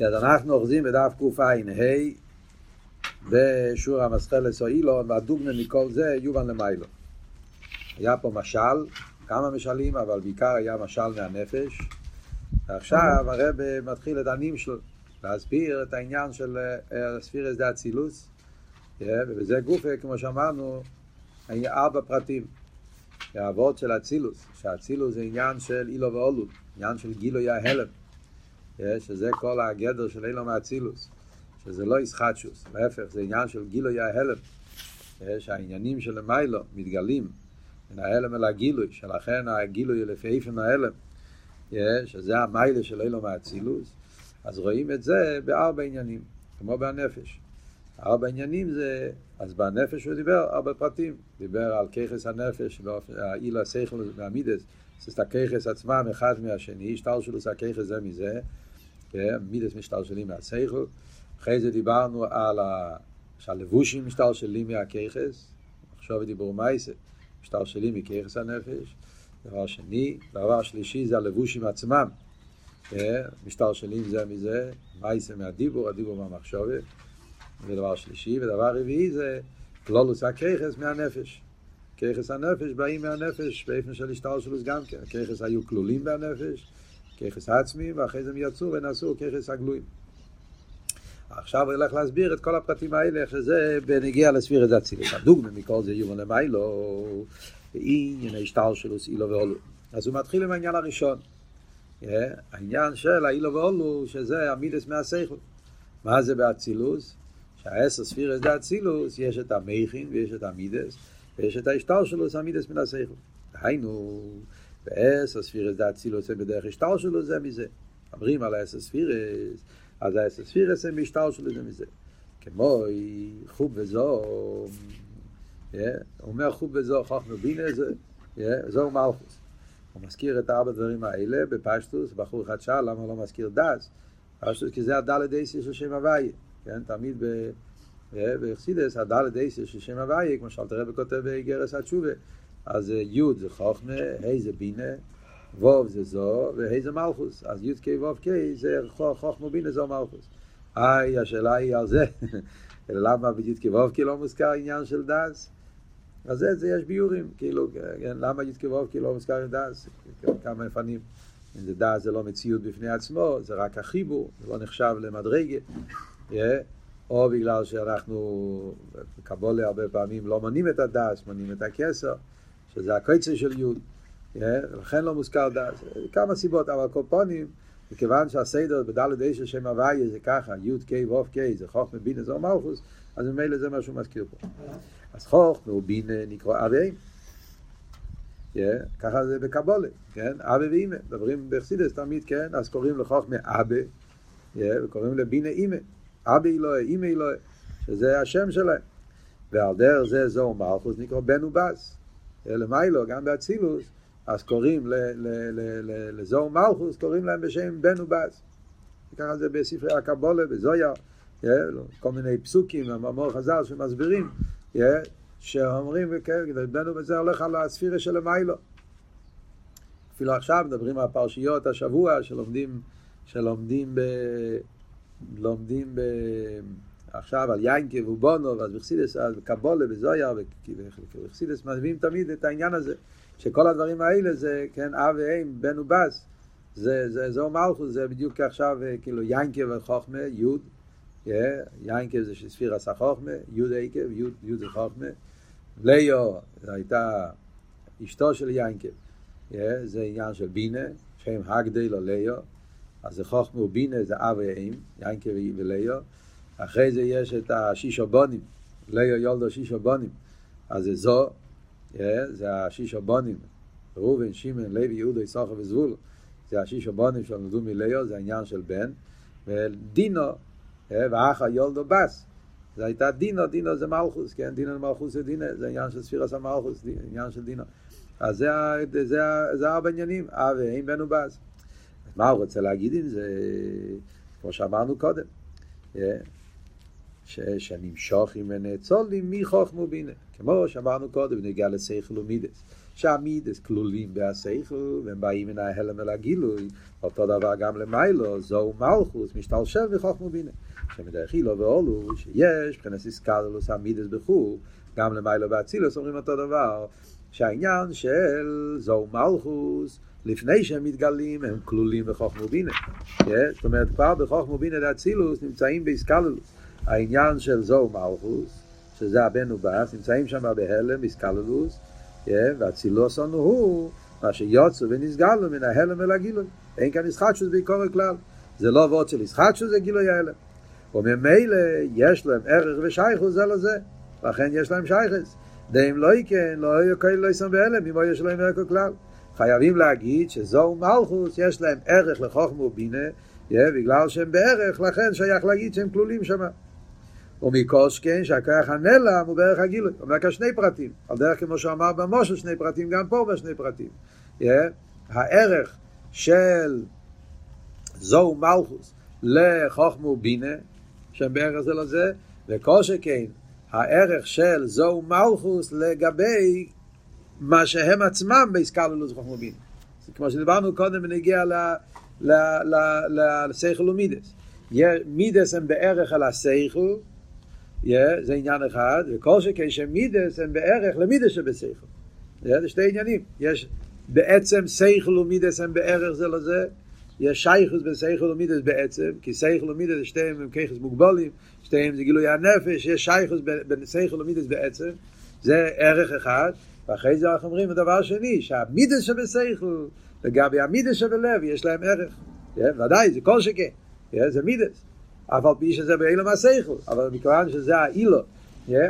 אז אנחנו אוחזים בדף קע"ה בשיעור המסחלס או אילון והדוגמה מכל זה יובן למיילו. היה פה משל, כמה משלים, אבל בעיקר היה משל מהנפש. ועכשיו הרב מתחיל את הנים שלו, להסביר את העניין של ספירס דה אצילוס, ובזה גופה, כמו שאמרנו, היה ארבע פרטים. האבות של אצילוס, שאצילוס זה עניין של אילו ואולו, עניין של גילוי ההלם. שזה כל הגדר של אילו מאצילוס, שזה לא ישחטשוס, להפך, זה עניין של גילוי ההלם, שהעניינים של המיילו מתגלים מן ההלם אל הגילוי, שלכן הגילוי לפי איפן ההלם, שזה המיילה של אילו מאצילוס, אז רואים את זה בארבע עניינים, כמו בנפש. ארבע עניינים זה, אז בנפש הוא דיבר ארבע פרטים, דיבר על ככס הנפש, האילה השכל והמידס, זה הככס עצמם אחד מהשני, השטר שלו זה הככס זה מזה, מידס משתלשלים מהשכל. אחרי זה דיברנו על ה... שהלבושים משתלשלים מהככס, עכשיו דיבור מייסה, משתלשלים מככס הנפש. דבר שני, דבר שלישי זה הלבושים עצמם, כן, משתלשלים זה מזה, מייסה מהדיבור, הדיבור מהמחשובת. ודבר שלישי, ודבר רביעי זה כלולוס הככס מהנפש. ככס הנפש באים מהנפש באופן של השתלשלוס גם כן. הככס היו כלולים בנפש. ככס העצמי, ואחרי זה הם יצאו ונעשו ככס הגלויים. עכשיו הוא ילך להסביר את כל הפרטים האלה, איך שזה בנגיע לסביר את אצילות. הדוגמה מכל זה יובן למיילו, ענייני שטר שלו, אילו ואולו. אז הוא מתחיל עם העניין הראשון. העניין של האילו ואולו, שזה המידס מהסייכל. מה זה באצילוס? שהעשר ספירס דה אצילוס, יש את המכין ויש את המידס, ויש את ההשטר שלו, המידס מן הסייכל. היינו, ועשר ספירס זה אצילוס הם בדרך השטר שלו זה מזה. אומרים על העשר ספירס, אז העשר ספירס הם בשטר שלו זה מזה. כמו חוב וזו, אומר חוב וזו, חוכמה בינה זו מלכוס. הוא מזכיר את ארבע דברים האלה בפשטוס, בחור אחד שאל למה לא מזכיר דס, פשטוס כי זה הדלת אייסי של שם הוויה, כן, תמיד בחסידס הדלת אייסי של שם הוויה, כמו שאלת הרב כותב בגרס התשובה, אז י' זה חוכמה, ה' זה בינה, ו' זה זו, וה' זה מלכוס. אז י' ק' ו' ק' זה חוכמה בינה זו מלכוס. איי, השאלה היא על זה. למה בי' ק' ו' ק' לא מוזכר עניין של דס? אז זה, זה יש ביורים, כאילו, כן, למה י' ק' ו' ק' לא מוזכר עם דס? כמה מפנים. אם זה דס זה לא מציאות בפני עצמו, זה רק החיבור, זה לא נחשב למדרגה. או בגלל שאנחנו, בקבולה הרבה פעמים לא מונים את הדס, מונים את הכסר. שזה הקויצר של יוד, לכן לא מוזכר דעת, כמה סיבות, אבל קופונים, מכיוון שהסדר בדלת אישה שם הוויה זה ככה, יוד קיי ווף קיי, זה חוכמה בינה זו מלכוס, אז ממילא זה מה שהוא מזכיר פה. אז חוכמה ובינה נקרא אבי ככה זה בקבולה, כן? אבא ואימא, מדברים בחסידס תמיד, כן? אז קוראים לחוכמה אבא, וקוראים לבינה אימא. אבא אלוהי, אימא אלוהי, שזה השם שלהם. ועל דרך זה זו מלכוס נקרא בן ובס. למיילו, גם באצילוס, אז קוראים לזוהר מלכוס, קוראים להם בשם בן ובאז. ככה זה בספרי הקבולה, בזויה, כל מיני פסוקים, המאמור חז"ל שמסבירים, שאומרים, בן ובזה הולך על הספירה של למיילו. אפילו עכשיו מדברים על פרשיות השבוע שלומדים, שלומדים ב... לומדים ב... עכשיו על יינקה ובונו, ואז בחסידס, אז בקבולה, בזויה, בחסידס מביאים תמיד את העניין הזה, שכל הדברים האלה זה, כן, אב ואם, בן ובס, זה, זה, זו מלכוס, זה בדיוק עכשיו, כאילו, יינקה וחוכמה, יוד, יינקה זה שספיר עשה חוכמה, יוד עקב, יוד, יוד זה חוכמה, ליאו, זו הייתה אשתו של יינקה, זה עניין של בינה, שם הגדל או ליאו, אז זה חוכמה ובינה, זה אב ואם, יינקה וליאו, אחרי זה יש את השישו בונים, ליו יולדו שישו בונים, אז זה זו, זה השישו בונים, ראובן, שמעון, לוי, יהודה, יששכר וזבול, זה השישו בונים שנולדו מליו, זה העניין של בן, ודינו, ואחא יולדו בס, זה הייתה דינו, דינו זה מלכוס, כן, דינו מלכוס זה דינו, זה עניין של ספירס המלכוס, עניין של דינו. אז זה, ארבע עניינים, אב ואין בן ובס. מה הוא רוצה להגיד עם זה? כמו שאמרנו קודם. שנמשוך עם ונאצול לי מי חוכמו בינה. כמו שאמרנו קודם, נגיע לשכל ומידס. שהמידס כלולים בהסייכל, והם באים מן ההלם אל הגילוי, אותו דבר גם למיילו, זו מלכוס, משתלשל מחוכמו בינה. שמדרך אילו ואולו, שיש, מבחינת איסקללוס המידס בחור, גם למיילו ואצילוס אומרים אותו דבר, שהעניין של זו מלכוס, לפני שהם מתגלים, הם כלולים בחוכמו בינה. זאת אומרת, כבר בחוכמו בינה ואצילוס נמצאים באיסקללוס. העניין של זו מלכוס, שזה הבן ובאס, נמצאים שם בהלם, באיסקללוס, והצילוס לנו הוא מה שיוצא ונסגלו מן ההלם אל הגילוי. אין כאן ישחטשוס בעיקור הכלל. זה לא עבוד של ישחטשוס, זה גילוי ההלם. וממילא יש להם ערך ושייכוס זה לזה, לכן יש להם שייכס. דאם לא יקן, לא יהיו כאלה לא יסם בהלם, אם יש להם ערך הכלל. חייבים להגיד שזו מלכוס, יש להם ערך לחוכמה ובינה, בגלל שהם בערך, לכן שייך להגיד שהם כלולים שם. ומכל שכן שהכוח הנעלם הוא בערך הגילוי. אומר כאן שני פרטים, על דרך כמו שאמר במושל שני פרטים, גם פה בשני פרטים. Yeah. הערך של זו מלכוס לחוכמה ובינה, שהם בערך זה לזה, וכל שכן הערך של זו מלכוס לגבי מה שהם עצמם בהסקללוס חוכמה ובינה. כמו שדיברנו קודם בנגיע לשכל ומידות. מידות הם בערך על השכל, yeah, זה עניין אחד, וכל שכן שמידות הם בערך למידות שבשכל. Yeah, זה שתי עניינים. יש בעצם שכל ומידות הם בערך זה לזה, יש שייכות בשכל ומידות בעצם, כי שכל ומידות שתיהם הם ככס מוגבולים, שתיהם זה גילוי הנפש, יש שייכות בין שכל ומידות בעצם, זה ערך אחד, ואחרי זה אנחנו אומרים הדבר השני, שהמידות שבשכל, לגבי המידס שבלב, יש להם ערך. Yeah, ודאי, זה כל שכן, yeah, זה מידס. אף על פי שזה באילום הסייכל, אבל מכיוון שזה האילו,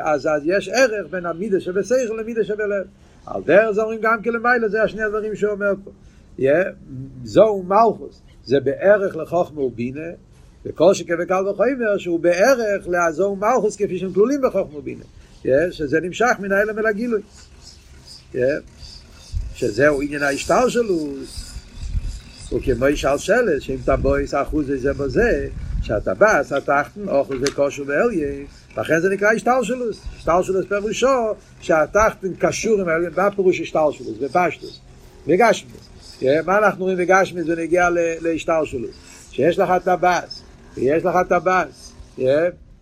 אז, אז יש ערך בין המידה שבסייכל למידה שבלב. על דרך זה אומרים גם כלמיילה, זה השני הדברים שהוא אומר פה. זו מלכוס, זה בערך לחוכמה ובינה, וכל שכן וקל וחומר שהוא בערך לעזור מלכוס כפי שהם כלולים בחוכמה ובינה. שזה נמשך מן האלם אל הגילוי. שזהו עניין ההשתל שלו, וכמו ישאל שלט, שאם תבויס אחוז זה בזה, שהטבס, התחתן, אוכל וכושר ואליה, לכן זה נקרא השטלשלוס. השטלשלוס פירושו שהתחתן קשור עם העליון, מה פירוש השטלשלוס? בפשטוס, בגשמיס. מה אנחנו רואים בגשמיס ונגיע להשטלשלוס? שיש לך טבס, ויש לך טבס,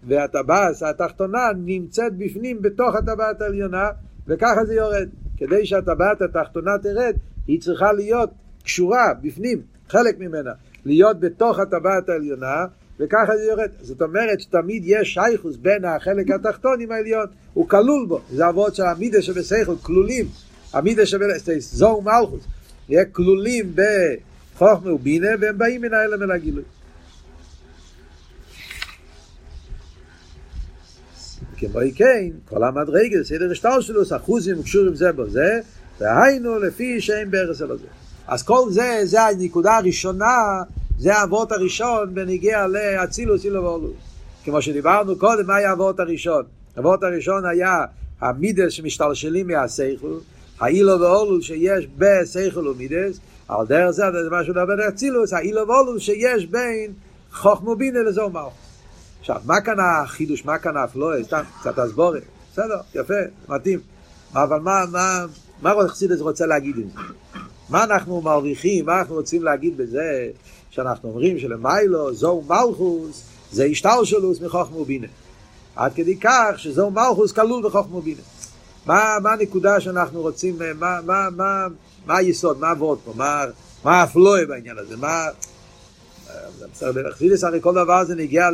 והטבס, התחתונה, נמצאת בפנים, בתוך הטבעת העליונה, וככה זה יורד. כדי שהטבעת התחתונה תרד, היא צריכה להיות קשורה בפנים, חלק ממנה, להיות בתוך הטבעת העליונה, וככה זה יורד. זאת אומרת שתמיד יש שייכוס בין החלק התחתון עם העליון, הוא כלול בו. זה אבות שהמידה שבסייכל כלולים, המידה שבסייכל, זו מלכוס, יהיה כלולים בחוכמה ובינה, והם באים מן האלם אל הגילוי. כמו כן, כל המדרגה, סדר השטר שלו, אחוזים קשורים זה בו זה, והיינו לפי שאין ברס אלו זה. אז כל זה, זה הנקודה הראשונה זה האבות הראשון בנגיע לאצילוס אילו ואולוס. כמו שדיברנו קודם, מה היה האבות הראשון? האבות הראשון היה המידס שמשתלשלים מהסייכל, האילו ואולוס שיש בסייכל ומידס, על דרך זה, זה מה שהוא מדבר אצילוס, האילו ואולוס שיש בין חוכמו בינה לזו מלכוס. עכשיו, מה כאן החידוש, מה כאן האפלואה? סתם, קצת הסבורת. בסדר, יפה, מתאים. אבל מה, מה, מה רוצה להגיד עם זה? מה אנחנו מרוויחים, מה אנחנו רוצים להגיד בזה שאנחנו אומרים שלמיילו זו מלכוס זה השתלשלוס מחוכמה ובינה. עד כדי כך שזו מלכוס כלול בחוכמה ובינה. מה, מה הנקודה שאנחנו רוצים, מה, מה, מה, מה היסוד, מה עבוד פה, מה, מה הפלואה בעניין הזה, מה... בחסידס הרי כל דבר זה נגיע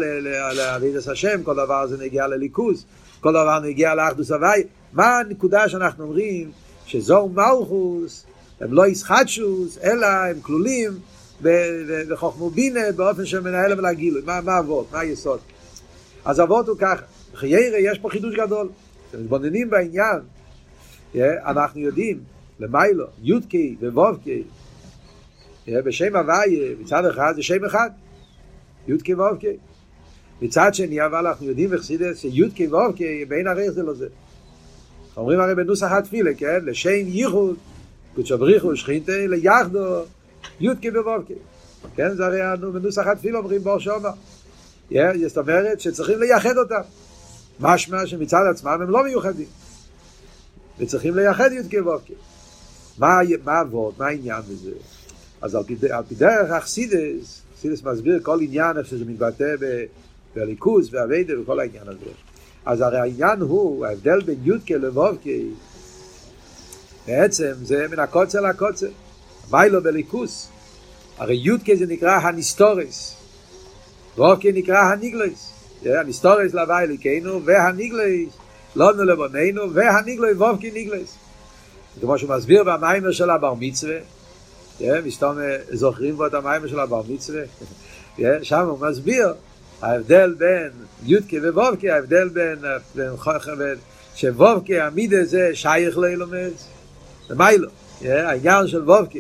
לעבידת השם, כל דבר זה נגיע לליכוז, כל דבר נגיע לאחדוס הוואי. מה הנקודה שאנחנו אומרים שזו מלכוס הם לא ישחטשוס, אלא הם כלולים בחוכמו בינה באופן שמנהל אבל הגילוי. מה, אבות? מה היסוד? אז אבות הוא ככה. חיירה יש פה חידוש גדול. כשמתבוננים בעניין, אנחנו יודעים, למיילו, יודקי ווובקי, בשם הוויה, מצד אחד זה שם אחד, יודקי וובקי. מצד שני, אבל אנחנו יודעים בחסידס שיודקי וובקי בין הרי זה לא זה. אומרים הרי בנוסח התפילה, כן? לשם ייחוד קודשא בריחו שכינתה ליחדו יודקי בבובקי. כן, זה הרי בנוסח התפיל אומרים בור שומר. זאת אומרת שצריכים לייחד אותם. משמע שמצד עצמם הם לא מיוחדים. וצריכים לייחד יודקי בבובקי. מה, עבוד, מה העניין בזה? אז על פי, על פי דרך אכסידס, אכסידס מסביר כל עניין איך שזה מתבטא בליכוס והווידה וכל העניין הזה. אז הרי העניין הוא, ההבדל בין יודקה לבובקי, בעצם זה מן הקוצר לקוצר. מיילו בליכוס. הרי יודקה זה נקרא הניסטורס. וובקי נקרא הניגלויס. הניסטורס להווי אליקנו והניגלויס. לונו לבוננו והניגלויס וובקי ניגלויס. כמו שהוא מסביר במיימר של הבר מצווה, מסתום זוכרים פה את המיימר של הבר מצווה, שם הוא מסביר ההבדל בין יודקה ובובקה, ההבדל בין, בין, בין שבובקה המידה זה שייך לאילומס, זה מיילו, העניין של וובקה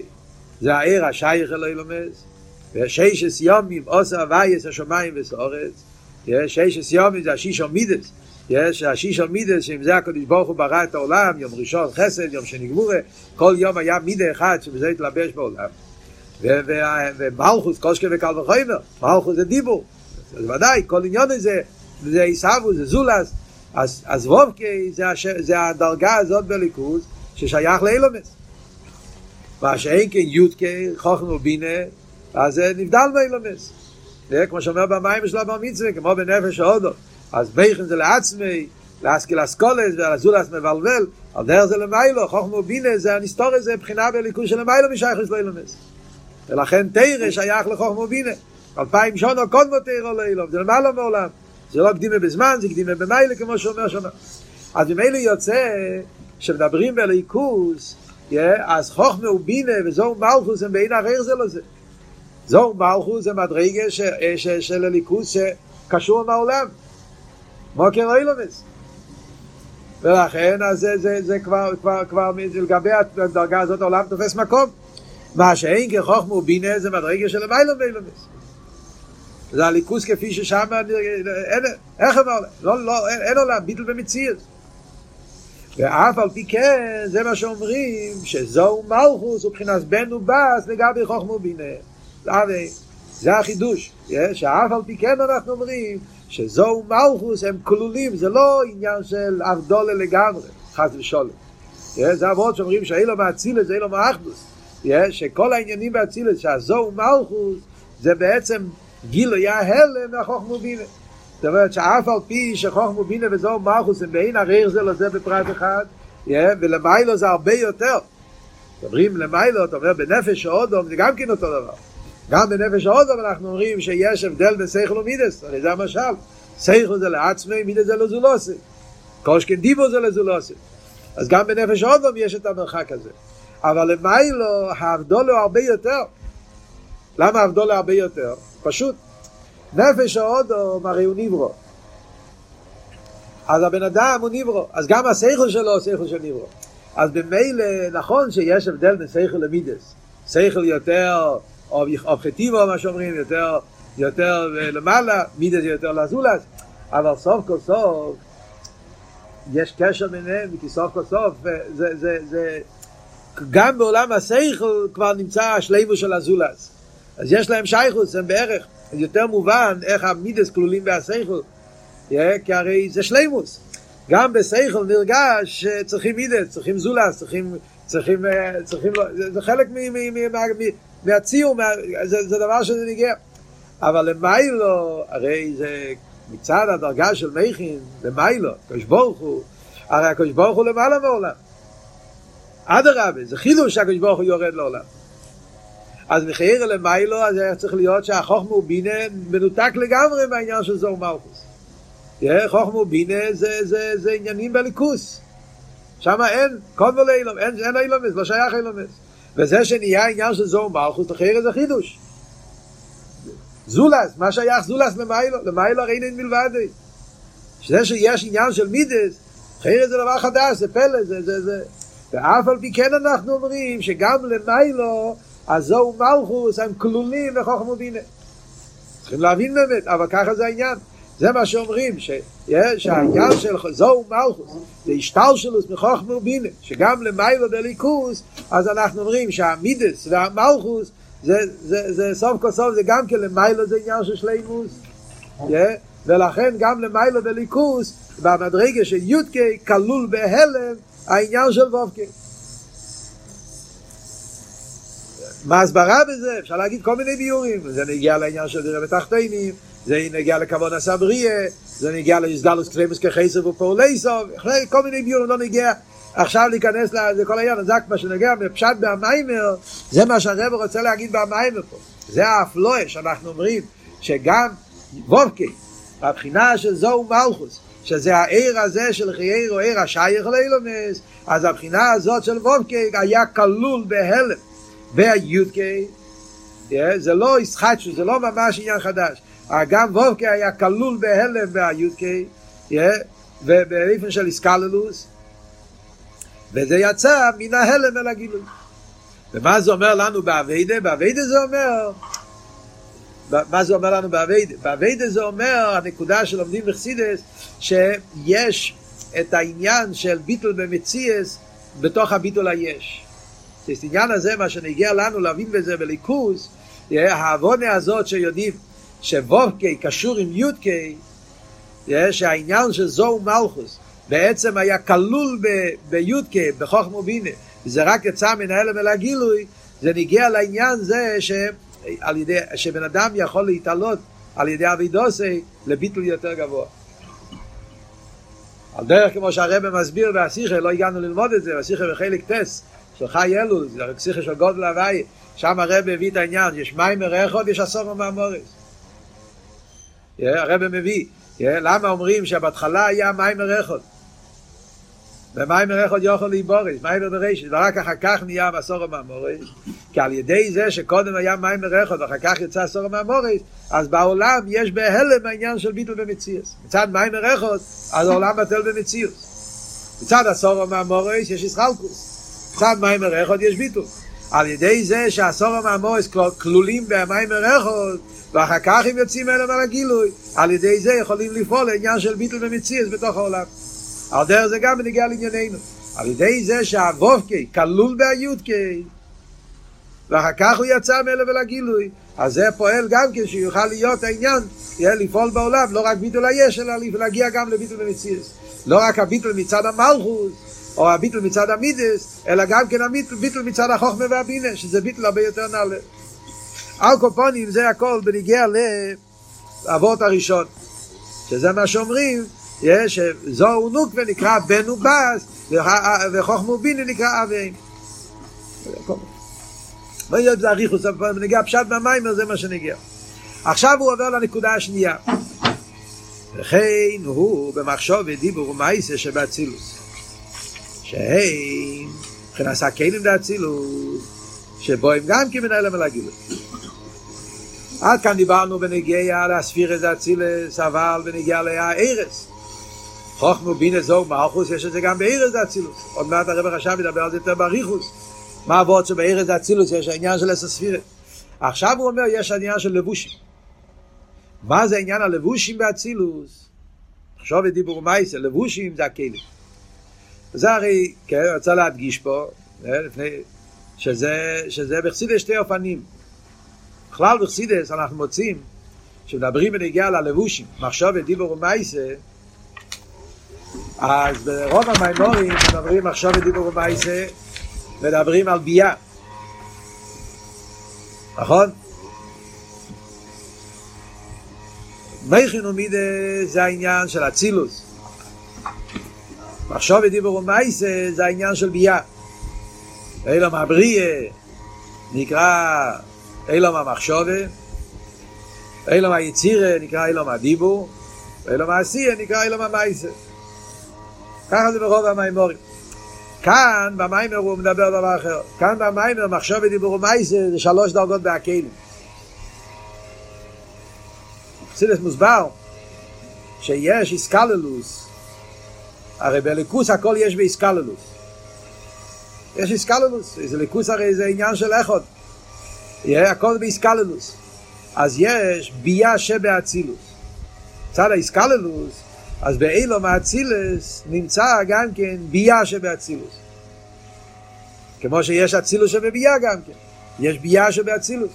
זה העיר השייך לאילומס, וששס יומים עושה הווייס השמיים וסורץ, ששס יומים זה השיש מידס, יש השיש מידס שעם זה הקדוש ברוך הוא ברא את העולם, יום ראשון חסד, יום שני גבורה, כל יום היה מידה אחד שבזה התלבש בעולם. ומלכוס, קושקה וקל וחומר, מלכוס זה דיבור, אז ודאי, כל עניון הזה, זה עיסבו, זה זולס, אז, אז וובקי זה, הש, זה הדרגה הזאת בליכוז ששייך לאילומס. מה שאין כן יודקי, חוכם ובינה, אז זה נבדל באילומס. זה כמו שאומר במים של הבר מצווה, כמו בנפש ההודו. אז בייכן זה לעצמי, להשכיל אסכולס ולזולס מבלבל, על דרך זה למיילו, חוכם ובינה זה הנסתור הזה, בחינה בליכוז של למיילו משייך לאילומס. ולכן תרא שייך לחוכם ובינה. אלפיים שונו קודמו תירו לאילום, זה למעלה מעולם. זה לא קדימה בזמן, זה קדימה במיילה, כמו שאומר שונה. אז ממילא יוצא שמדברים בליכוס, אז חוכמה ובינה וזוהו מלכוס הם בין הרער זה לזה. זוהו מלכוס זה מדרגה של הליכוס שקשור עם העולם. מוקר אילומס. ולכן אז זה, זה, זה כבר, כבר, כבר לגבי הדרגה הזאת העולם תופס מקום. מה שאין כחוכמה ובינה זה מדרגה של המיילום ואילומס. זה הליכוס כפי ששם אין, איך אמר, לא, לא, אין, אין עולם, ביטל במציאות. ואף על פי כן, זה מה שאומרים, שזהו מלכוס ובחינת בן ובס לגבי חוכמו בינה. זה החידוש, שאף על פי כן אנחנו אומרים שזהו מלכוס הם כלולים, זה לא עניין של ארדולה לגמרי, חס ושולם. זה אבות שאומרים שאילו מאצילת זה אילו מאחדוס. שכל העניינים באצילת, שהזהו מלכוס זה בעצם גילוי ההלם מהחוכמה ובינה. זאת אומרת שאף על פי שחוכמה ובינה וזו מלכוס הם בעין הריר זה לזה בפרט אחד, ולמיילו זה הרבה יותר. אומרים למיילו, אתה אומר בנפש האודום זה גם כן אותו דבר. גם בנפש האודום אנחנו אומרים שיש הבדל בין סייכל ומידס, הרי זה המשל. סייכל זה לעצמי, מידס זה לזולוסי. קושקן דיבו זה לזולוסי. אז גם בנפש האודום יש את המרחק הזה. אבל למיילו ההבדול הוא הרבה יותר. למה ההבדול הוא הרבה יותר? פשוט. נפש האודום הרי הוא נברו. אז הבן אדם הוא נברו. אז גם השכל שלו הוא שכל של נברו. אז במילא נכון שיש הבדל בין שכל למידס. שכל יותר, או מה שאומרים, יותר, יותר למעלה, מידס יותר לזולס. אבל סוף כל סוף יש קשר ביניהם, כי סוף כל סוף זה, זה, זה, גם בעולם השכל כבר נמצא השלימו של הזולס. אז יש להם שייכוס, הם בערך. יותר מובן איך המידס כלולים בהסייכל, כי הרי זה שלימוס. גם בסייכל נרגש שצריכים מידס, צריכים זולס, צריכים, צריכים, צריכים, זה חלק מהציור, זה, זה דבר שזה נגיע. אבל למיילו, הרי זה מצד הדרגה של מכין, למיילו, הקדוש ברוך הוא, הרי הקדוש ברוך הוא למעלה מעולם. אדרבה, זה חידוש שהקדוש ברוך הוא יורד לעולם. אז מחייר למיילו, אז היה צריך להיות שהחוכמה ובינה מנותק לגמרי מהעניין של זור מלכוס. חוכמה ובינה זה, זה, זה עניינים בליכוס. שם אין, קום ולאילום, אין, אין אילומס, לא שייך אילומס. וזה שנהיה העניין של זור מלכוס, לחייר זה חידוש. זולס, מה שייך זולס למיילו? למיילו הרי אין מלבד. שזה שיש עניין של מידס, חייר זה דבר חדש, זה פלא, זה, זה, זה. ואף על פי כן אנחנו אומרים שגם למיילו אז זהו מלכוס, הם כלולים בחוכם ובינה. צריכים להבין באמת, אבל ככה זה העניין. זה מה שאומרים, שהעניין של זהו מלכוס, זה השתלשלוס מחוכם ובינה, שגם למיילו בליכוס, אז אנחנו אומרים שהמידס והמלכוס, זה, זה, זה סוף כל סוף, זה גם כן למיילו זה עניין של שלימוס. ולכן גם למיילו בליכוס, במדרגה של יודקי, כלול בהלם, העניין של וובקי. מה הסברה בזה? אפשר להגיד כל מיני ביורים. זה נגיע לעניין של דירה בתחתינים, זה נגיע לכבוד הסבריה, זה נגיע להסגלוס קרימוס כחסר ופעולי סוף, כל מיני ביורים לא נגיע עכשיו להיכנס לזה כל העניין, זה מה שנגיע מפשט במיימר, זה מה שהרב רוצה להגיד במיימר פה. זה האפלואה שאנחנו אומרים, שגם וובקי, הבחינה של זו מלכוס, שזה העיר הזה של חייר או עיר השייך לאילומס, אז הבחינה הזאת של וובקי היה כלול בהלם, ביודקי, זה לא ישחטשו, זה לא ממש עניין חדש. גם וובקי היה כלול בהלם ביודקי, ובאיפן של איסקללוס, וזה יצא מן ההלם אל הגילוי. ומה זה אומר לנו באביידה? באביידה זה אומר מה זה אומר לנו באביידה? באביידה זה אומר, הנקודה שלומדים בחסידס, שיש את העניין של ביטול במציאס בתוך הביטול היש. את העניין הזה, מה שנגיע לנו להבין בזה בליכוז, העוונה הזאת שיודעים שוובקי קשור עם יודקי, שהעניין של זו מלכוס בעצם היה כלול ביודקי, בחוכמו בינה, וזה רק יצא מן ההלם אל הגילוי, זה נגיע לעניין זה ש... על ידי, שבן אדם יכול להתעלות על ידי אבידוסי לביטול יותר גבוה. על דרך כמו שהרבא מסביר בהסיכה, לא הגענו ללמוד את זה, בהסיכה בחלק טס, של חי אלול, זה הסיכה של גודל הוואי, שם הרבא מביא את העניין, יש מים מרחוב, יש עשור מהמורס. הרבא מביא, למה אומרים שבהתחלה היה מים מרחוב? ומיימר אחד יכול להיבורש, מיימר בראשית, ורק אחר כך נהיה מסורו מהמורש, כי על ידי זה שקודם היה מיימר אחד ואחר כך יצא סורו מהמורש, אז בעולם יש בהלם העניין של ביטול במציאס. מצד מיימר אחד, אז העולם בטל במציאס. מצד הסורו מהמורש יש ישחלקוס. מצד מיימר אחד יש ביטול. על ידי זה שהסורו מהמורש כלולים במיימר אחד, ואחר כך הם יוצאים אליהם על הגילוי, על ידי זה יכולים לפעול לעניין של ביטול במציאס בתוך העולם. על דרך זה גם בנגיע לענייננו. על ידי זה שהוובקי כלול ביודקי, ואחר כך הוא יצא מאלה ולגילוי, אז זה פועל גם כן שיוכל להיות העניין, יהיה לפעול בעולם, לא רק ביטול היש, אלא להגיע גם לביטול המציאס. לא רק הביטול מצד המלכוס, או הביטול מצד המידס, אלא גם כן הביטול מצד החוכמה והבינה, שזה ביטול הרבה יותר נעלה. על קופונים זה הכל בנגיע לאבות הראשון, שזה מה שאומרים, יש זוהו נוקווה נקרא בן ובס וחוכמו ביני נקרא אביהם. מה יהיה בזה אריכוס נגיע פשט מהמיימר זה מה שנגיע. עכשיו הוא עובר לנקודה השנייה. וכן הוא במחשוב ודיבור ומייסה שבאצילוס שהם מבחינת הכלים באצילוס שבו הם גם כמנהל המלאגילות עד כאן דיברנו בנגיע להספיר את האצילס אבל בנגיע להארס חוכמו בינה זוג מלכוס, יש את זה גם בארז האצילוס. עוד מעט הרב הרשב ידבר על זה יותר באריכוס. מה עבוד שבארז האצילוס יש העניין של עשר ספירת. עכשיו הוא אומר, יש העניין של לבושים. מה זה עניין הלבושים באצילוס? עכשיו את דיבור מייסה, לבושים זה הכלים. זה הרי, כן, רוצה להדגיש פה, לפני, שזה, שזה בחסידס שתי אופנים. בכלל בחסידס אנחנו מוצאים, כשמדברים בנגיעה ללבושים, מחשוב את דיבור מייסה, אז ברוב המימורים מדברים עכשיו בדיבור ובייסה מדברים על ביה נכון? מייכין ומידה זה העניין של אצילוס עכשיו בדיבור ומייסה זה העניין של ביה אילום הבריא נקרא אילום המחשובה אילום היצירה נקרא אילום הדיבור אילום העשייה נקרא אילום המייסה ככה זה ברוב המימורים. כאן במיימר הוא מדבר דבר אחר. כאן במיימר מחשוב ודיבור ומייסה זה שלוש דרגות בהקלים. חסידס מוסבר שיש איסקללוס, הרי בליכוס הכל יש באיסקללוס. יש איסקללוס, זה ליכוס הרי זה עניין של איכות. הכל באיסקללוס. אז יש ביה שבאצילוס. צד האיסקללוס אז באילו מאצילס נמצא גם כן ביה שבאצילוס. כמו שיש אצילוס שבבייה גם כן. יש ביה שבאצילוס.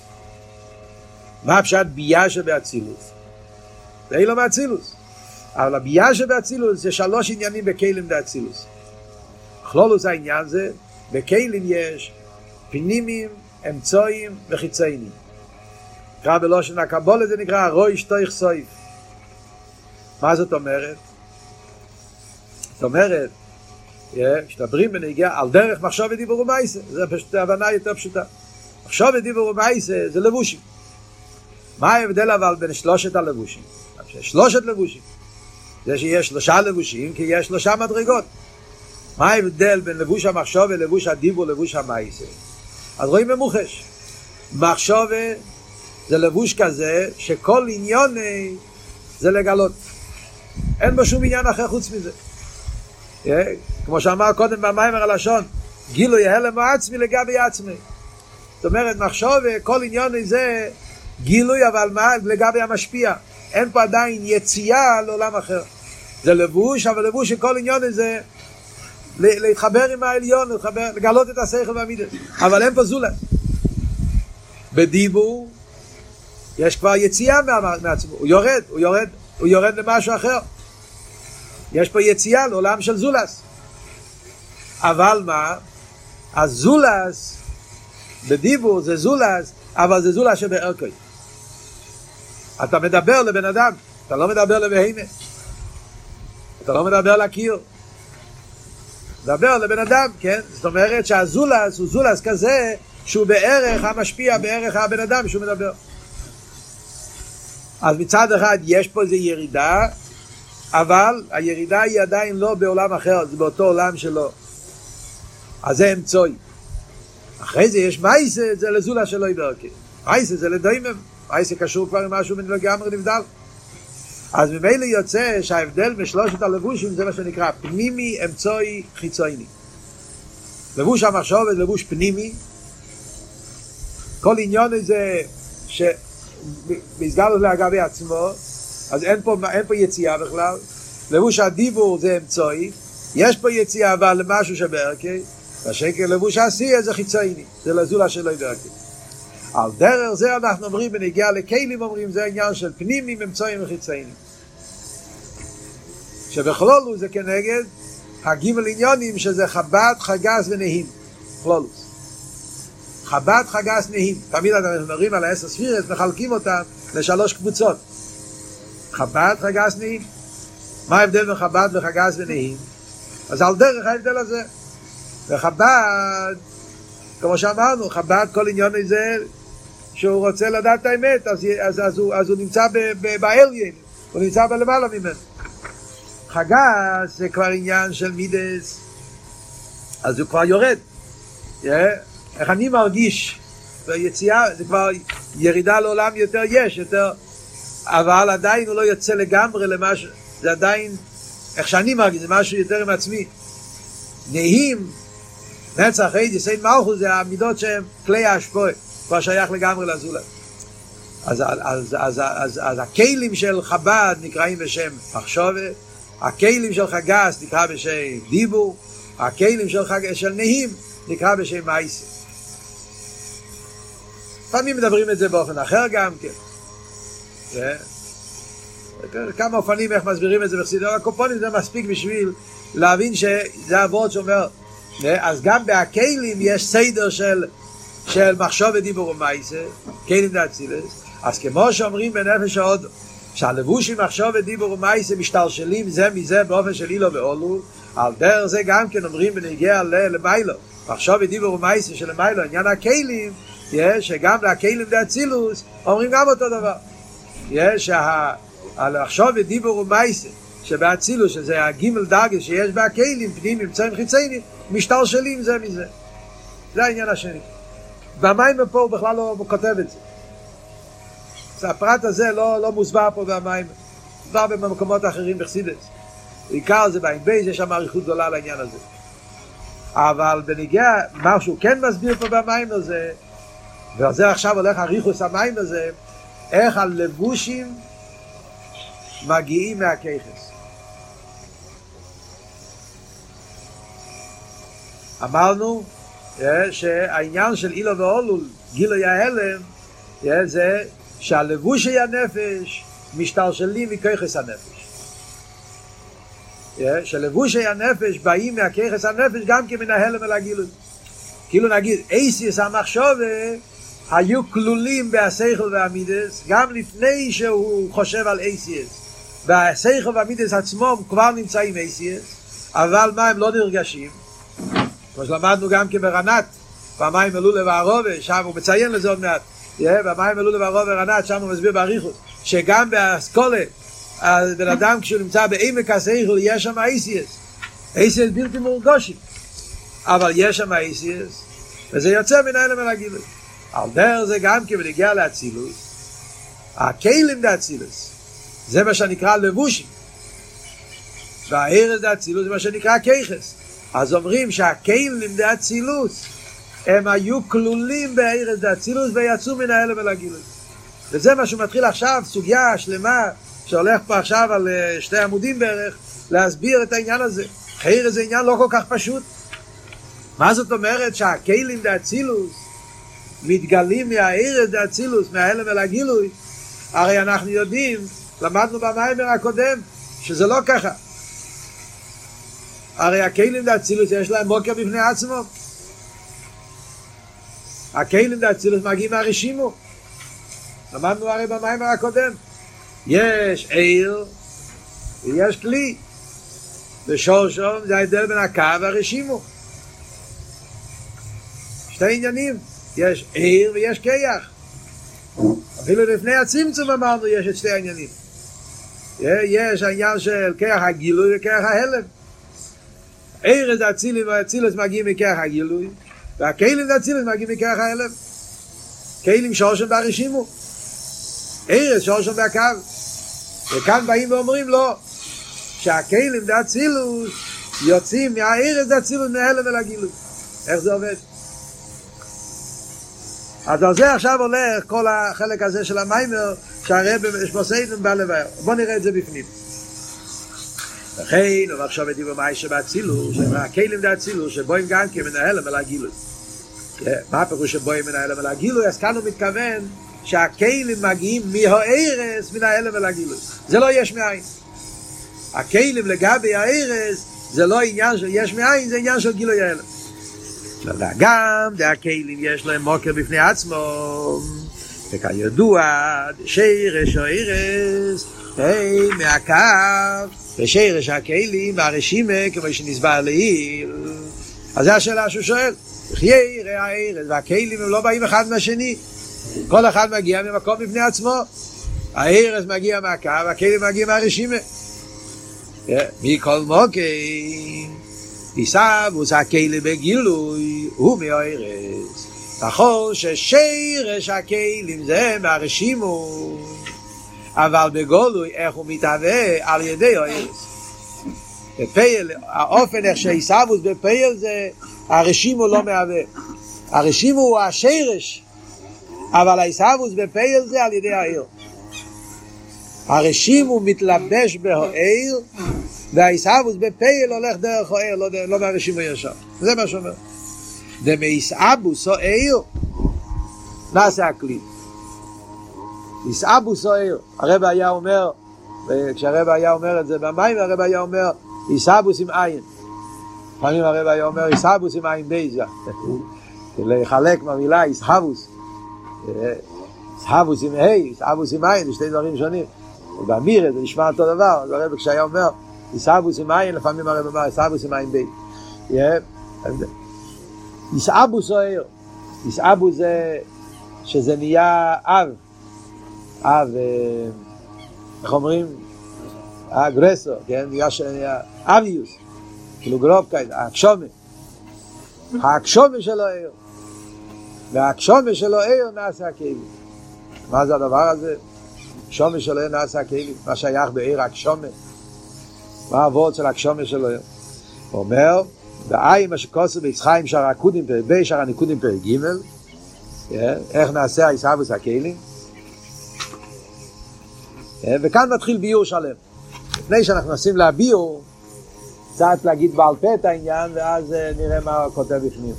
מה פשט ביה שבאצילוס? באילו מאצילוס. אבל הביה שבאצילוס זה שלוש עניינים בקהילים באצילוס. כלולוס העניין זה, בקהילים יש פנימים, אמצויים וחיציינים. נקרא בלושן הקבולה זה נקרא רוי שטויך סויף. מה זאת אומרת? זאת אומרת, כשדברים בנגיעה על דרך מחשוב ודיבור ומייסה, זו פשוט הבנה יותר פשוטה. מחשוב ודיבור ומייסה זה לבושים. מה ההבדל אבל בין שלושת הלבושים? שלושת לבושים. זה שיש שלושה לבושים, כי יש שלושה מדרגות. מה ההבדל בין לבוש המחשוב ולבוש הדיבור ולבוש המייסה? אז רואים במוחש. מחשוב זה לבוש כזה שכל עניון זה לגלות. אין בו שום עניין אחר חוץ מזה. כמו שאמר קודם במיימר הלשון, גילוי הלם עצמי לגבי עצמי. זאת אומרת, מחשוב, כל עניון זה גילוי, אבל מה לגבי המשפיע? אין פה עדיין יציאה לעולם אחר. זה לבוש, אבל לבוש של כל עניון זה להתחבר עם העליון, להתחבר, לגלות את השכל והמידע. אבל אין פה זולה. בדיבור יש כבר יציאה מעצמו, הוא יורד, הוא יורד, הוא יורד למשהו אחר. יש פה יציאה לעולם של זולס. אבל מה? הזולס, בדיבור זה זולס, אבל זה זולס שבערכוי. אתה מדבר לבן אדם, אתה לא מדבר לבהמה. אתה לא מדבר לקיר. מדבר לבן אדם, כן? זאת אומרת שהזולס הוא זולס כזה שהוא בערך המשפיע, בערך הבן אדם שהוא מדבר. אז מצד אחד יש פה איזו ירידה, אבל הירידה היא עדיין לא בעולם אחר, זה באותו עולם שלו. אז זה אמצוי. אחרי זה יש מייסה, זה לזולה שלו ידרכי. מייסה זה לדוימם, מייסה קשור כבר עם משהו לגמרי נבדל. אז ממילא יוצא שההבדל בשלושת הלבושים זה מה שנקרא פנימי, אמצוי, חיצוני. לבוש המחשבת, לבוש פנימי. כל עניון הזה שמסגר לו לגבי עצמו, אז אין פה, אין פה יציאה בכלל. לבוש הדיבור זה אמצוי, יש פה יציאה אבל למשהו שבערכי, והשקר לבוש העשייה זה חיצוני, זה לזולה שלו בערכי. על דרך זה אנחנו אומרים בנגיעה לכלים אומרים זה עניין של פנימים, אמצויים וחיציינים. שבכלולו זה כנגד הגימל עניונים שזה חב"ד, חגס ונהים. כלולוס. חב"ד, חגס, נהים. תמיד אנחנו מדברים על העשר ספירס, מחלקים אותם לשלוש קבוצות. חב"ד, חגס, נהים. מה ההבדל בין חב"ד וחגס ונהים? אז על דרך ההבדל הזה. וחב"ד, כמו שאמרנו, חב"ד כל עניון הזה שהוא רוצה לדעת את האמת, אז, אז, אז, הוא, אז הוא נמצא באליין, הוא נמצא בלמעלה ממנו. חגס זה כבר עניין של מידס, אז הוא כבר יורד. Yeah. איך אני מרגיש ביציאה, זה כבר ירידה לעולם יותר יש, יותר, אבל עדיין הוא לא יוצא לגמרי למשהו, זה עדיין, איך שאני מרגיש, זה משהו יותר עם עצמי. נהים, נצח, איידי, סיין מלכוס, זה המידות שהם כלי ההשפועה, כבר שייך לגמרי לזולת. אז, אז, אז, אז, אז, אז הכלים של חב"ד נקראים בשם מחשובת, הכלים של חגס נקרא בשם דיבור, הכלים של, חג... של נהים נקרא בשם מייסה. לפעמים מדברים את זה באופן אחר גם כן. כמה אופנים איך מסבירים את זה בחסידות הקופונים זה מספיק בשביל להבין שזה הוורד שאומר אז גם בהכלים יש סדר של, של מחשוב ודיבור ומייסה, כלים דאצילס, אז כמו שאומרים בנפש ההודו, שהלבושים מחשוב ודיבור ומייסה משתלשלים זה מזה באופן של אילו ואולו, על דרך זה גם כן אומרים בנגיע למיילו, מחשוב ודיבור ומייסה של מיילו, עניין הכלים, שגם להכלים דאצילוס אומרים גם אותו דבר. יש, לחשוב ודיבור ומייסה שבאצילוס, שזה הגימל דרגס שיש בהכלים, פנים, אמצעים חיציינים, משתלשלים זה מזה. זה העניין השני. והמים פה הוא בכלל לא כותב את זה. הפרט הזה לא, לא מוסבר פה במים, מוסבר במקומות אחרים בחסידס. בעיקר זה בעין בייס, יש שם אריכות גדולה לעניין הזה. אבל בניגיע, מה שהוא כן מסביר פה במים הזה, ועל זה עכשיו הולך אריכוס המים הזה, איך הלבושים מגיעים מהכיכס. אמרנו שהעניין של אילו ואולול, גילוי ההלם, זה שהלבושי הנפש משתלשלים מכיכס הנפש. שלבושי הנפש באים מהכיכס הנפש גם כמן ההלם אל הגילוי. כאילו נגיד, אייסיס המחשובה היו כלולים בהסייכל והמידס גם לפני שהוא חושב על אייסיס. בהסייכל והמידס עצמו כבר נמצאים אייסיס, אבל מה הם לא נרגשים? כמו שלמדנו גם כברנת, במים אלו לבערובה, שם הוא מציין לזה עוד מעט. במים אלו לבערובה רנת, שם הוא מסביר באריכות, שגם באסכולה, הבן אדם כשהוא נמצא בעמק הסייכל, יש שם אייסיס. אייסיס בלתי מורגושים. אבל יש שם אייסיס, וזה יוצא מן האלה מלגילוי. על דרך זה גם כי בנגיע לאצילוס, הכלים דאצילוס, זה מה שנקרא לבושים. והארץ דאצילוס זה מה שנקרא כיכס. אז אומרים שהכלים דאצילוס, הם היו כלולים בארץ דאצילוס ויצאו מן האלה ולגילוי. וזה מה שמתחיל עכשיו, סוגיה שלמה, שהולך פה עכשיו על שתי עמודים בערך, להסביר את העניין הזה. חייר זה עניין לא כל כך פשוט. מה זאת אומרת שהכלים דאצילוס מתגלים מהעיר דאצילוס, מההלם אל הגילוי, הרי אנחנו יודעים, למדנו במיימר הקודם, שזה לא ככה. הרי הכלים דאצילוס יש להם בוקר בפני עצמו. הכלים דאצילוס מגיעים מהרשימו. למדנו הרי במיימר הקודם. יש עיר ויש כלי. ושורשום זה ההבדל בין הקו והרשימו. שתי עניינים. יש עיר ויש כיח. אפילו לפני הצמצום אמרנו יש את שתי העניינים. יש העניין של כיח הגילוי וכיח ההלם. עיר זה והאצילוס מגיעים מכיח הגילוי, והכלים זה אצילוס מגיעים מכיח ההלם. כלים שורשם ברשימו. עיר שורשם בהקו. וכאן באים ואומרים לו, שהכלים זה אצילוס יוצאים מהעיר זה אצילוס מההלם אל הגילוי. איך זה עובד? אז על זה עכשיו הולך כל החלק הזה של המיימר שהרב שמוסיידן בא לבאר. בוא נראה את זה בפנים. לכן הוא עכשיו את דיבר מיישה באצילוס, הכלים דה אצילוס, שבו אם גם כמנהל המלה גילוי. מה הפירוש שבו אם מנהל המלה גילוי? אז כאן הוא מתכוון שהכלים מגיעים מהארס מן ההלם אל הגילוי. זה לא יש מאין. הכלים לגבי הארס זה לא עניין של יש מאין, זה עניין של גילוי ההלם. גם הכלים יש להם מוקר בפני עצמו וכידוע שירש או אירס היי מהקו ושירש הכלים והרשימה כמו שנסבר לעיל אז זו השאלה שהוא שואל. חיי ראה הארץ והכלים הם לא באים אחד מהשני. כל אחד מגיע ממקום בפני עצמו. הארץ מגיע מהקו והכלים מגיע מהרשימה. מכל מוקים עיסאוווס הכלי בגילוי הוא מאוירס נכון ששירש הכלים זה מהרשימו אבל בגולוי איך הוא מתהווה על ידי אוירס בפייל, האופן איך שעיסאוווס בפייל זה הרשימו לא מהווה הרשימו הוא השירש אבל העיסאוווס בפייל זה על ידי העיר הרשימו מתלבש בהעיר והאיסאבוס בפייל הולך דרך האיר, לא, לא מהרשימו ישר. זה מה שאומר. דמאיסאבוס או איר, נעשה הכלי. איסאבוס או איר. הרב היה אומר, כשהרב היה אומר את זה במים, הרב היה אומר, איסאבוס עם עין. לפעמים הרב היה אומר, איסאבוס עם עין בייזה. לחלק מהמילה איסאבוס. איסאבוס עם ה', איסאבוס עם עין, זה שתי דברים שונים. באמיר זה נשמע אותו דבר, אז הרב כשהיה אומר, איסאבוס עם עין, לפעמים הרב אמר איסאבוס עם עין בית. איסאבוס או עיר. איסאבוס זה שזה נהיה אב. אב, איך אומרים? אגרסור, כן? נהיה אביוס. כאילו גרובקייט, הקשומה. הקשומה שלו עיר. והקשומה שלו עיר נעשה הכלים. מה זה הדבר הזה? הקשומה שלו עיר נעשה הכלים. מה שייך בעיר הקשומה. מה העבוד של הקשומה שלו? הוא אומר, בעין מה שכוסו ביצחיים שער הקודים פרק בי, שער הניקודים פרק ג' איך נעשה הישאבוס הכלים? וכאן מתחיל ביור שלם. לפני שאנחנו נשים להביור, קצת להגיד בעל פה את העניין, ואז נראה מה הוא כותב בפנים.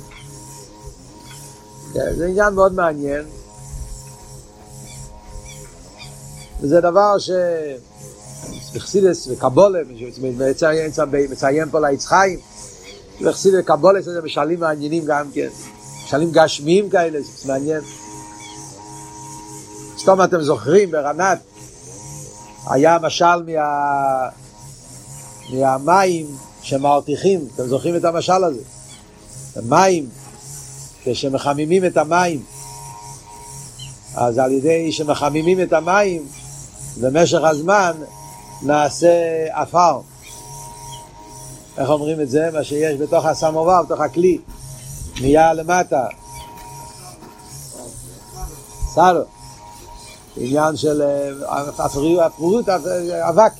זה עניין מאוד מעניין. וזה דבר ש... בחסידס וקבולה, מציין פה ליצחיים, בחסידס וקבולה זה משלים מעניינים גם כן. משלים גשמיים כאלה, זה מעניין. סתום אתם זוכרים, ברנת היה משל מה... מהמים שמרתיחים, אתם זוכרים את המשל הזה? המים, כשמחממים את המים, אז על ידי שמחממים את המים, במשך הזמן נעשה עפר. איך אומרים את זה? מה שיש בתוך הסמובר, בתוך הכלי. נהיה למטה. סלו. עניין של אה, הפרורות, אבק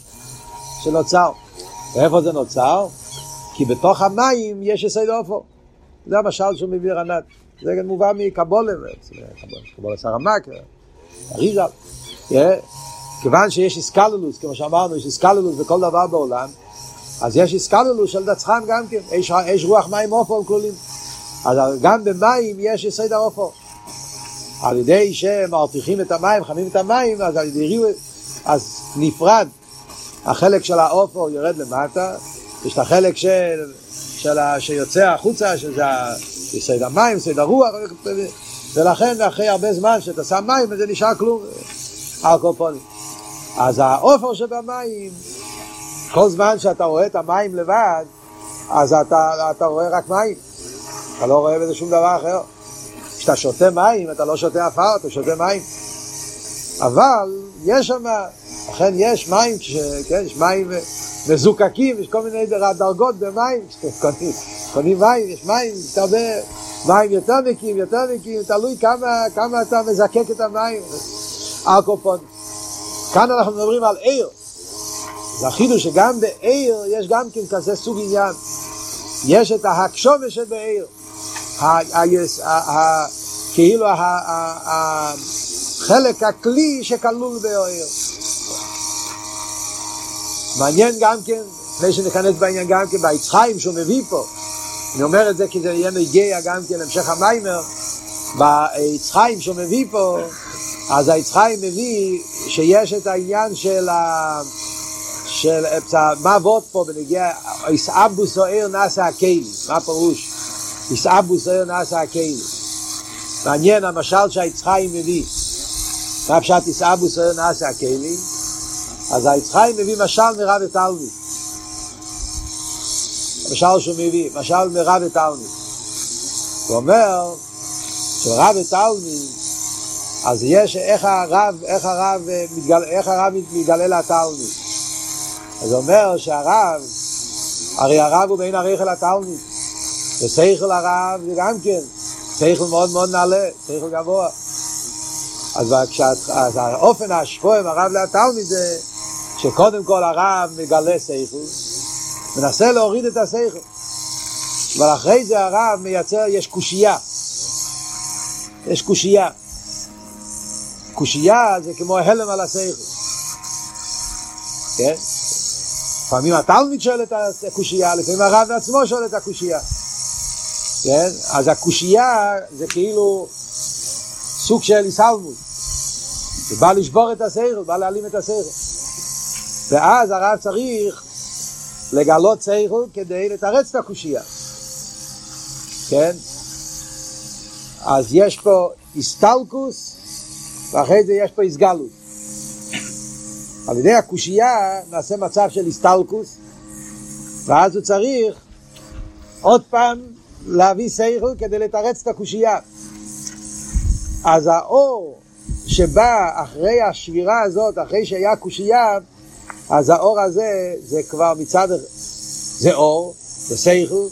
שנוצר. ואיפה זה נוצר? כי בתוך המים יש יסוד אופו. זה המשל שהוא מביא רנת. זה גם מובא מקבולה, קבולה סרמק, אריזל. כיוון שיש איסקלולוס, כמו שאמרנו, יש איסקלולוס בכל דבר בעולם, אז יש איסקלולוס של דצחן גם כן, יש, רוח מים אופו כלולים. אז גם במים יש יסוד האופו. על ידי שמרתיחים את המים, חמים את המים, אז על ידי ריבוי, אז נפרד החלק של האופו יורד למטה, יש את החלק של, של ה, שיוצא החוצה, שזה יסוד המים, יסוד הרוח, ולכן אחרי הרבה זמן שאתה שם מים, זה נשאר כלום, אלקופונים. אז האופו שבמים, כל זמן שאתה רואה את המים לבד, אז אתה, אתה רואה רק מים, אתה לא רואה בזה שום דבר אחר. כשאתה שותה מים, אתה לא שותה עפר, אתה שותה מים. אבל יש שם, אכן יש מים, ש, כן, יש מים מזוקקים, יש כל מיני דרגות במים, קונים, קונים מים, יש מים, יש הרבה מים יותר נקיים, יותר נקיים, תלוי כמה, כמה אתה מזקק את המים. אלקופון. כאן אנחנו מדברים על עיר. זה החידוש שגם בעיר יש גם כן כזה סוג עניין. יש את ההקשומה שבעיר. כאילו החלק הכלי שכלול בעיר. מעניין גם כן, לפני שניכנס בעניין גם כן, ביצחיים שהוא מביא פה, אני אומר את זה כי זה יהיה מגיע גם כן להמשך המיימר, ביצחיים שהוא מביא פה, אז היצחיים מביא שיש את העניין של ה... של מה עבוד פה בנגיע, איסאבוס או עיר נאסה הקיילי, מה פירוש? איסאבוס או עיר נאסה הקיילי. מעניין המשל שהיצחיים מביא. מה פשט איסאבוס או עיר נאסה הקיילי? אז היצחיים מביא משל מרב ותלמיד. משל שהוא מביא, משל מרב ותלמיד. הוא אומר שרב ותלמיד אז יש איך הרב, איך הרב, מתגל, איך הרב מתגלה לתלמיד. אז הוא אומר שהרב, הרי הרב הוא בין הרייכל לתלמיד. ושכל הרב זה גם כן, שכל מאוד מאוד נעלה, שכל גבוה. אז, כשאת, אז האופן ההשפוע עם הרב לתלמיד זה שקודם כל הרב מגלה שכל, מנסה להוריד את השכל. אבל אחרי זה הרב מייצר, יש קושייה. יש קושייה. קושייה זה כמו הלם על השכל. כן? לפעמים התלמיד שואל את הקושייה, לפעמים הרב עצמו שואל את הקושייה. כן? אז הקושייה זה כאילו סוג של איסלמות. זה בא לשבור את השכל, בא להעלים את השכל. ואז הרב צריך לגלות שכל כדי לתרץ את הקושייה. כן? אז יש פה הסטלקוס ואחרי זה יש פה הסגלות. על ידי הקושייה נעשה מצב של הסטלקוס, ואז הוא צריך עוד פעם להביא סייכל כדי לתרץ את הקושייה. אז האור שבא אחרי השבירה הזאת, אחרי שהיה קושייה, אז האור הזה זה כבר מצד, זה אור, זה סייכל,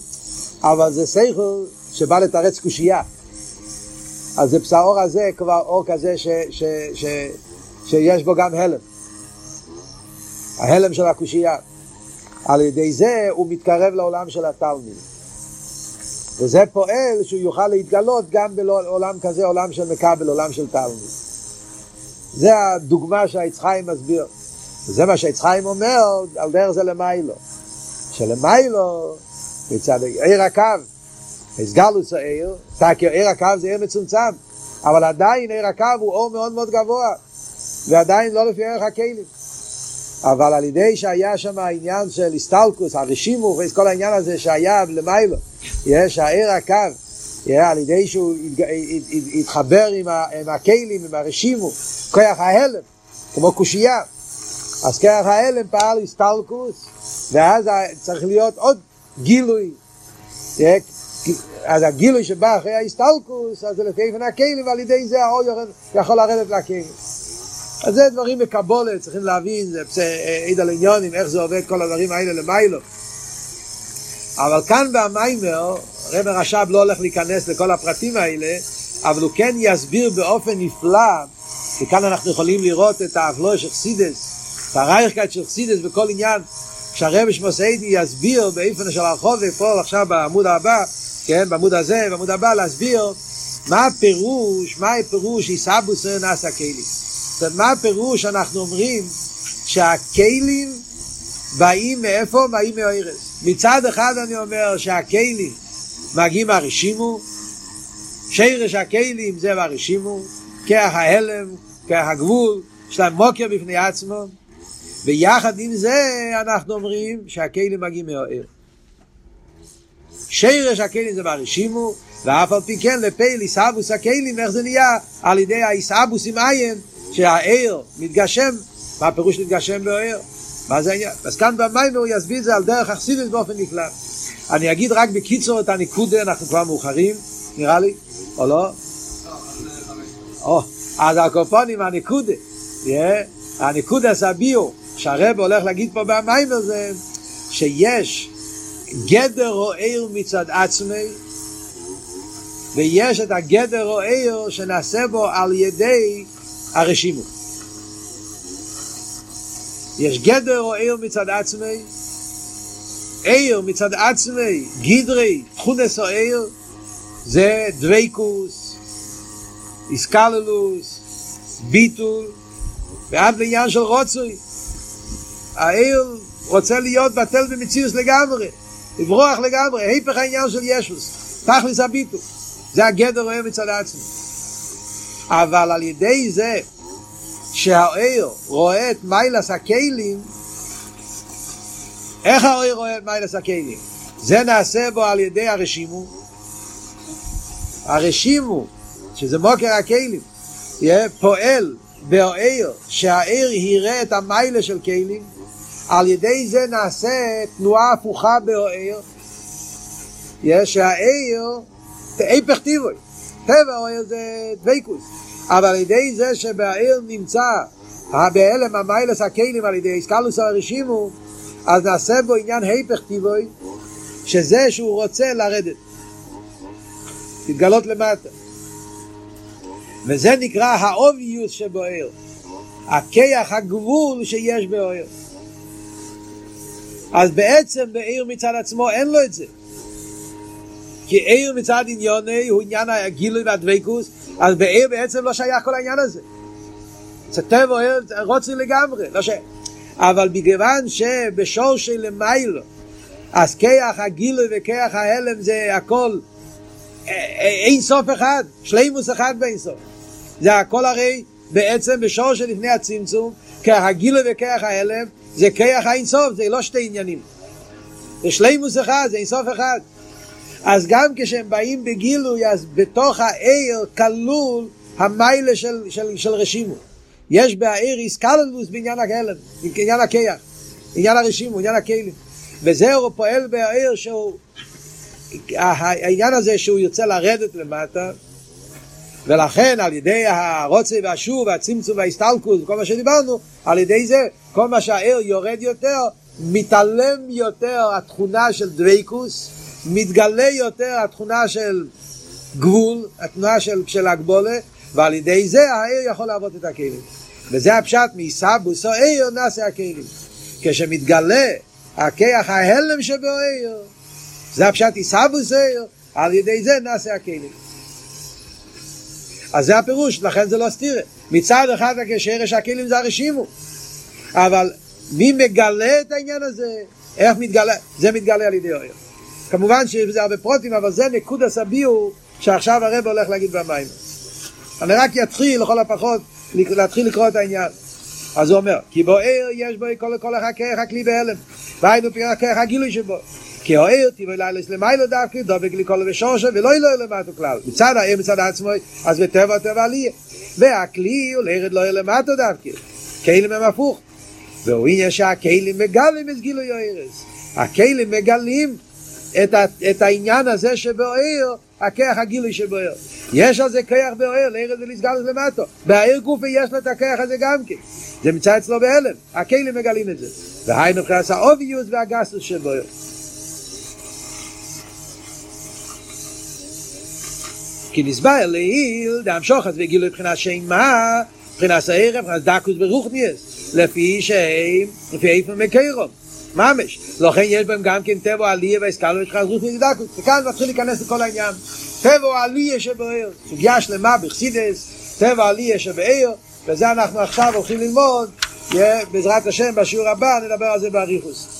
אבל זה סייכל שבא לתרץ קושייה. אז זה בשעור הזה כבר אור כזה ש, ש, ש, שיש בו גם הלם. ההלם של הקושייה. על ידי זה הוא מתקרב לעולם של התלמיד. וזה פועל שהוא יוכל להתגלות גם בעולם כזה, עולם של מקבל, עולם של תלמיד. זה הדוגמה שהיצחיים מסביר. וזה מה שהיצחיים אומר, על דרך זה למיילו. שלמיילו, מצד עיר הקו, הסגלוס העיר, תקי עיר הקו זה עיר מצומצם, אבל עדיין עיר הקו הוא אור מאוד מאוד גבוה, ועדיין לא לפי ערך הכלים. אבל על ידי שהיה שם העניין של הסטלקוס, הרשימו, כל העניין הזה שהיה למיילו, יש העיר הקו, על ידי שהוא יתחבר עם הכלים, עם הרשימו, כוח ההלם, כמו קושייה. אז כוח ההלם פעל הסטלקוס, ואז צריך להיות עוד גילוי. אז הגילוי שבא אחרי ההסטלקוס, אז זה לפי איפן הכלים, ועל ידי זה האור יכול לרדת לכלים. אז זה דברים בקבולת, צריכים להבין, זה עיד על עניונים, איך זה עובד כל הדברים האלה למיילו. אבל כאן במיימר, רב רש"ב לא הולך להיכנס לכל הפרטים האלה, אבל הוא כן יסביר באופן נפלא, כי כאן אנחנו יכולים לראות את האבלו של חסידס, את הרייכקייט של חסידס בכל עניין, כשהרב שמוסיידי יסביר באיפן של הרחוב, ופה עכשיו בעמוד הבא, כן, בעמוד הזה, בעמוד הבא, להסביר מה הפירוש, מה הפירוש איסאבוס נעשה כלים. זאת אומרת, מה הפירוש שאנחנו אומרים שהכלים באים מאיפה? באים מאוירס. מצד אחד אני אומר שהכלים מגיעים מהרשימו, שרש הכלים זה מהרשימו, כח ההלם, כח הגבול, יש להם מוקר בפני עצמו, ויחד עם זה אנחנו אומרים שהכלים מגיעים מהאור. שרש הכלים זה מהרשימו, ואף על פי כן לפייל איסאבוס הכלים, איך זה נהיה? על ידי האיסאבוס עם עין, שהאיר מתגשם, מה הפירוש להתגשם באור? מה זה העניין? אז כאן במיימר הוא יסביר את זה על דרך אכסידס באופן נפלא. אני אגיד רק בקיצור את הניקודה, אנחנו כבר מאוחרים, נראה לי, או לא? או, אז הקופונים הניקודה, הניקודה סביו, שהרב הולך להגיד פה במיימר זה שיש גדר או עיר מצד עצמי ויש את הגדר או עיר שנעשה בו על ידי הרשימות. יש גדר או עיר מצד עצמי, עיר מצד עצמי, גידרי, תכונס או עיר, זה דוויקוס, איסקללוס, ביטול, ועד לעניין של רוצוי. העיר רוצה להיות בטל במציאוס לגמרי, לברוח לגמרי, היפך העניין של ישוס, תכלס הביטול, זה הגדר או עיר מצד עצמי. אבל על ידי זה שהאיר רואה את מיילס הכלים, איך האיר רואה את מיילס הכלים? זה נעשה בו על ידי הרשימו. הרשימו, שזה מוקר הכלים, פועל באיר שהאיר יראה את המיילה של כלים, על ידי זה נעשה תנועה הפוכה באיר, שהאיר, היפך טיבוי, טבע האיר זה דבקוס. אבל על ידי זה שבעיר נמצא בהלם המיילס הכלים על ידי איסקלוס הרשימו אז נעשה בו עניין היפך טיבוי שזה שהוא רוצה לרדת. להתגלות למטה. וזה נקרא האוביוס שבוער. הכיח הגבול שיש בעיר. אז בעצם בעיר מצד עצמו אין לו את זה. כי עיר מצד עניוני הוא עניין הגילוי והדבקוס אז בעיר בעצם לא שייך כל העניין הזה. זה טבע רוצה לגמרי, לא ש... אבל בגוון שבשור של מיילו, אז כיח הגילוי וכיח ההלם זה הכל אין סוף אחד, שלימוס אחד באין סוף. זה הכל הרי בעצם בשור שלפני הצמצום, כיח הגילוי וכיח ההלם זה כיח האין סוף, זה לא שתי עניינים. זה שלימוס אחד, זה אין סוף אחד. אז גם כשהם באים בגילוי, אז בתוך העיר כלול המיילה של, של, של רשימו. יש בעיר איסקללוס בעניין הכלם, בעניין הכיח, עניין הרשימו, עניין הכלים. וזהו פועל בעיר שהוא, העניין הזה שהוא יוצא לרדת למטה, ולכן על ידי הרוצה והשוב והצמצום וההסתלקוס וכל מה שדיברנו, על ידי זה כל מה שהעיר יורד יותר, מתעלם יותר התכונה של דוויקוס, מתגלה יותר התכונה של גבול, התנועה של, של הגבולה, ועל ידי זה העיר יכול לעבוד את הכלים. וזה הפשט מסבוס או עיר נעשה הכלים. כשמתגלה הכיח ההלם שבעיר, זה הפשט מסבוס עיר, על ידי זה נעשה הכלים. אז זה הפירוש, לכן זה לא סתירה. מצד אחד כשרש הכלים זה הרשימו, אבל מי מגלה את העניין הזה? איך מתגלה? זה מתגלה על ידי אויר. כמובן שיש בזה הרבה פרוטים, אבל זה נקוד הסביעו שעכשיו הרב הולך להגיד במים. אני רק אתחיל לכל הפחות להתחיל לקרוא את העניין. אז הוא אומר, כי בוער יש בו כל, כל הכיח הכלי בהלם, והיינו פרק הכיח הגילוי שבו. כי האיר טיבוי לילס למיילו דווקא דובק לי כל ושורשו ולא ילוי למטו כלל מצד האיר מצד עצמו אז בטבע טבע עלייה והכלי הוא לירד לא למטו דווקא כלים הם הפוך והוא עניין שהכלים מגלים את גילוי האירס הכלים מגלים את, ה, את העניין הזה שבאויר הכח הגילוי שבאויר יש על זה כח באויר לירד ולסגל למטו באויר גופי יש לו את הכח הזה גם כן. זה מצא אצלו בהלם. הכלים מגלים את זה. והיינו מבחינת האוביוס והגסוס שבאויר כי נסבר לעיל דאמשוך אז וגילו מבחינת שם מה? מבחינת הערב מבחינת דקוס ברוכניאס לפי שם לפי איפה מקיירום ממש. לכן יש בהם גם כן טבע עלייה והסקלו יש רוכניאס דקוס וכאן מתחיל להיכנס לכל העניין. טבע עלייה שבעיר סוגיה שלמה בחסידס טבע עלייה שבעיר וזה אנחנו עכשיו הולכים ללמוד בעזרת השם בשיעור הבא נדבר על זה באריכוס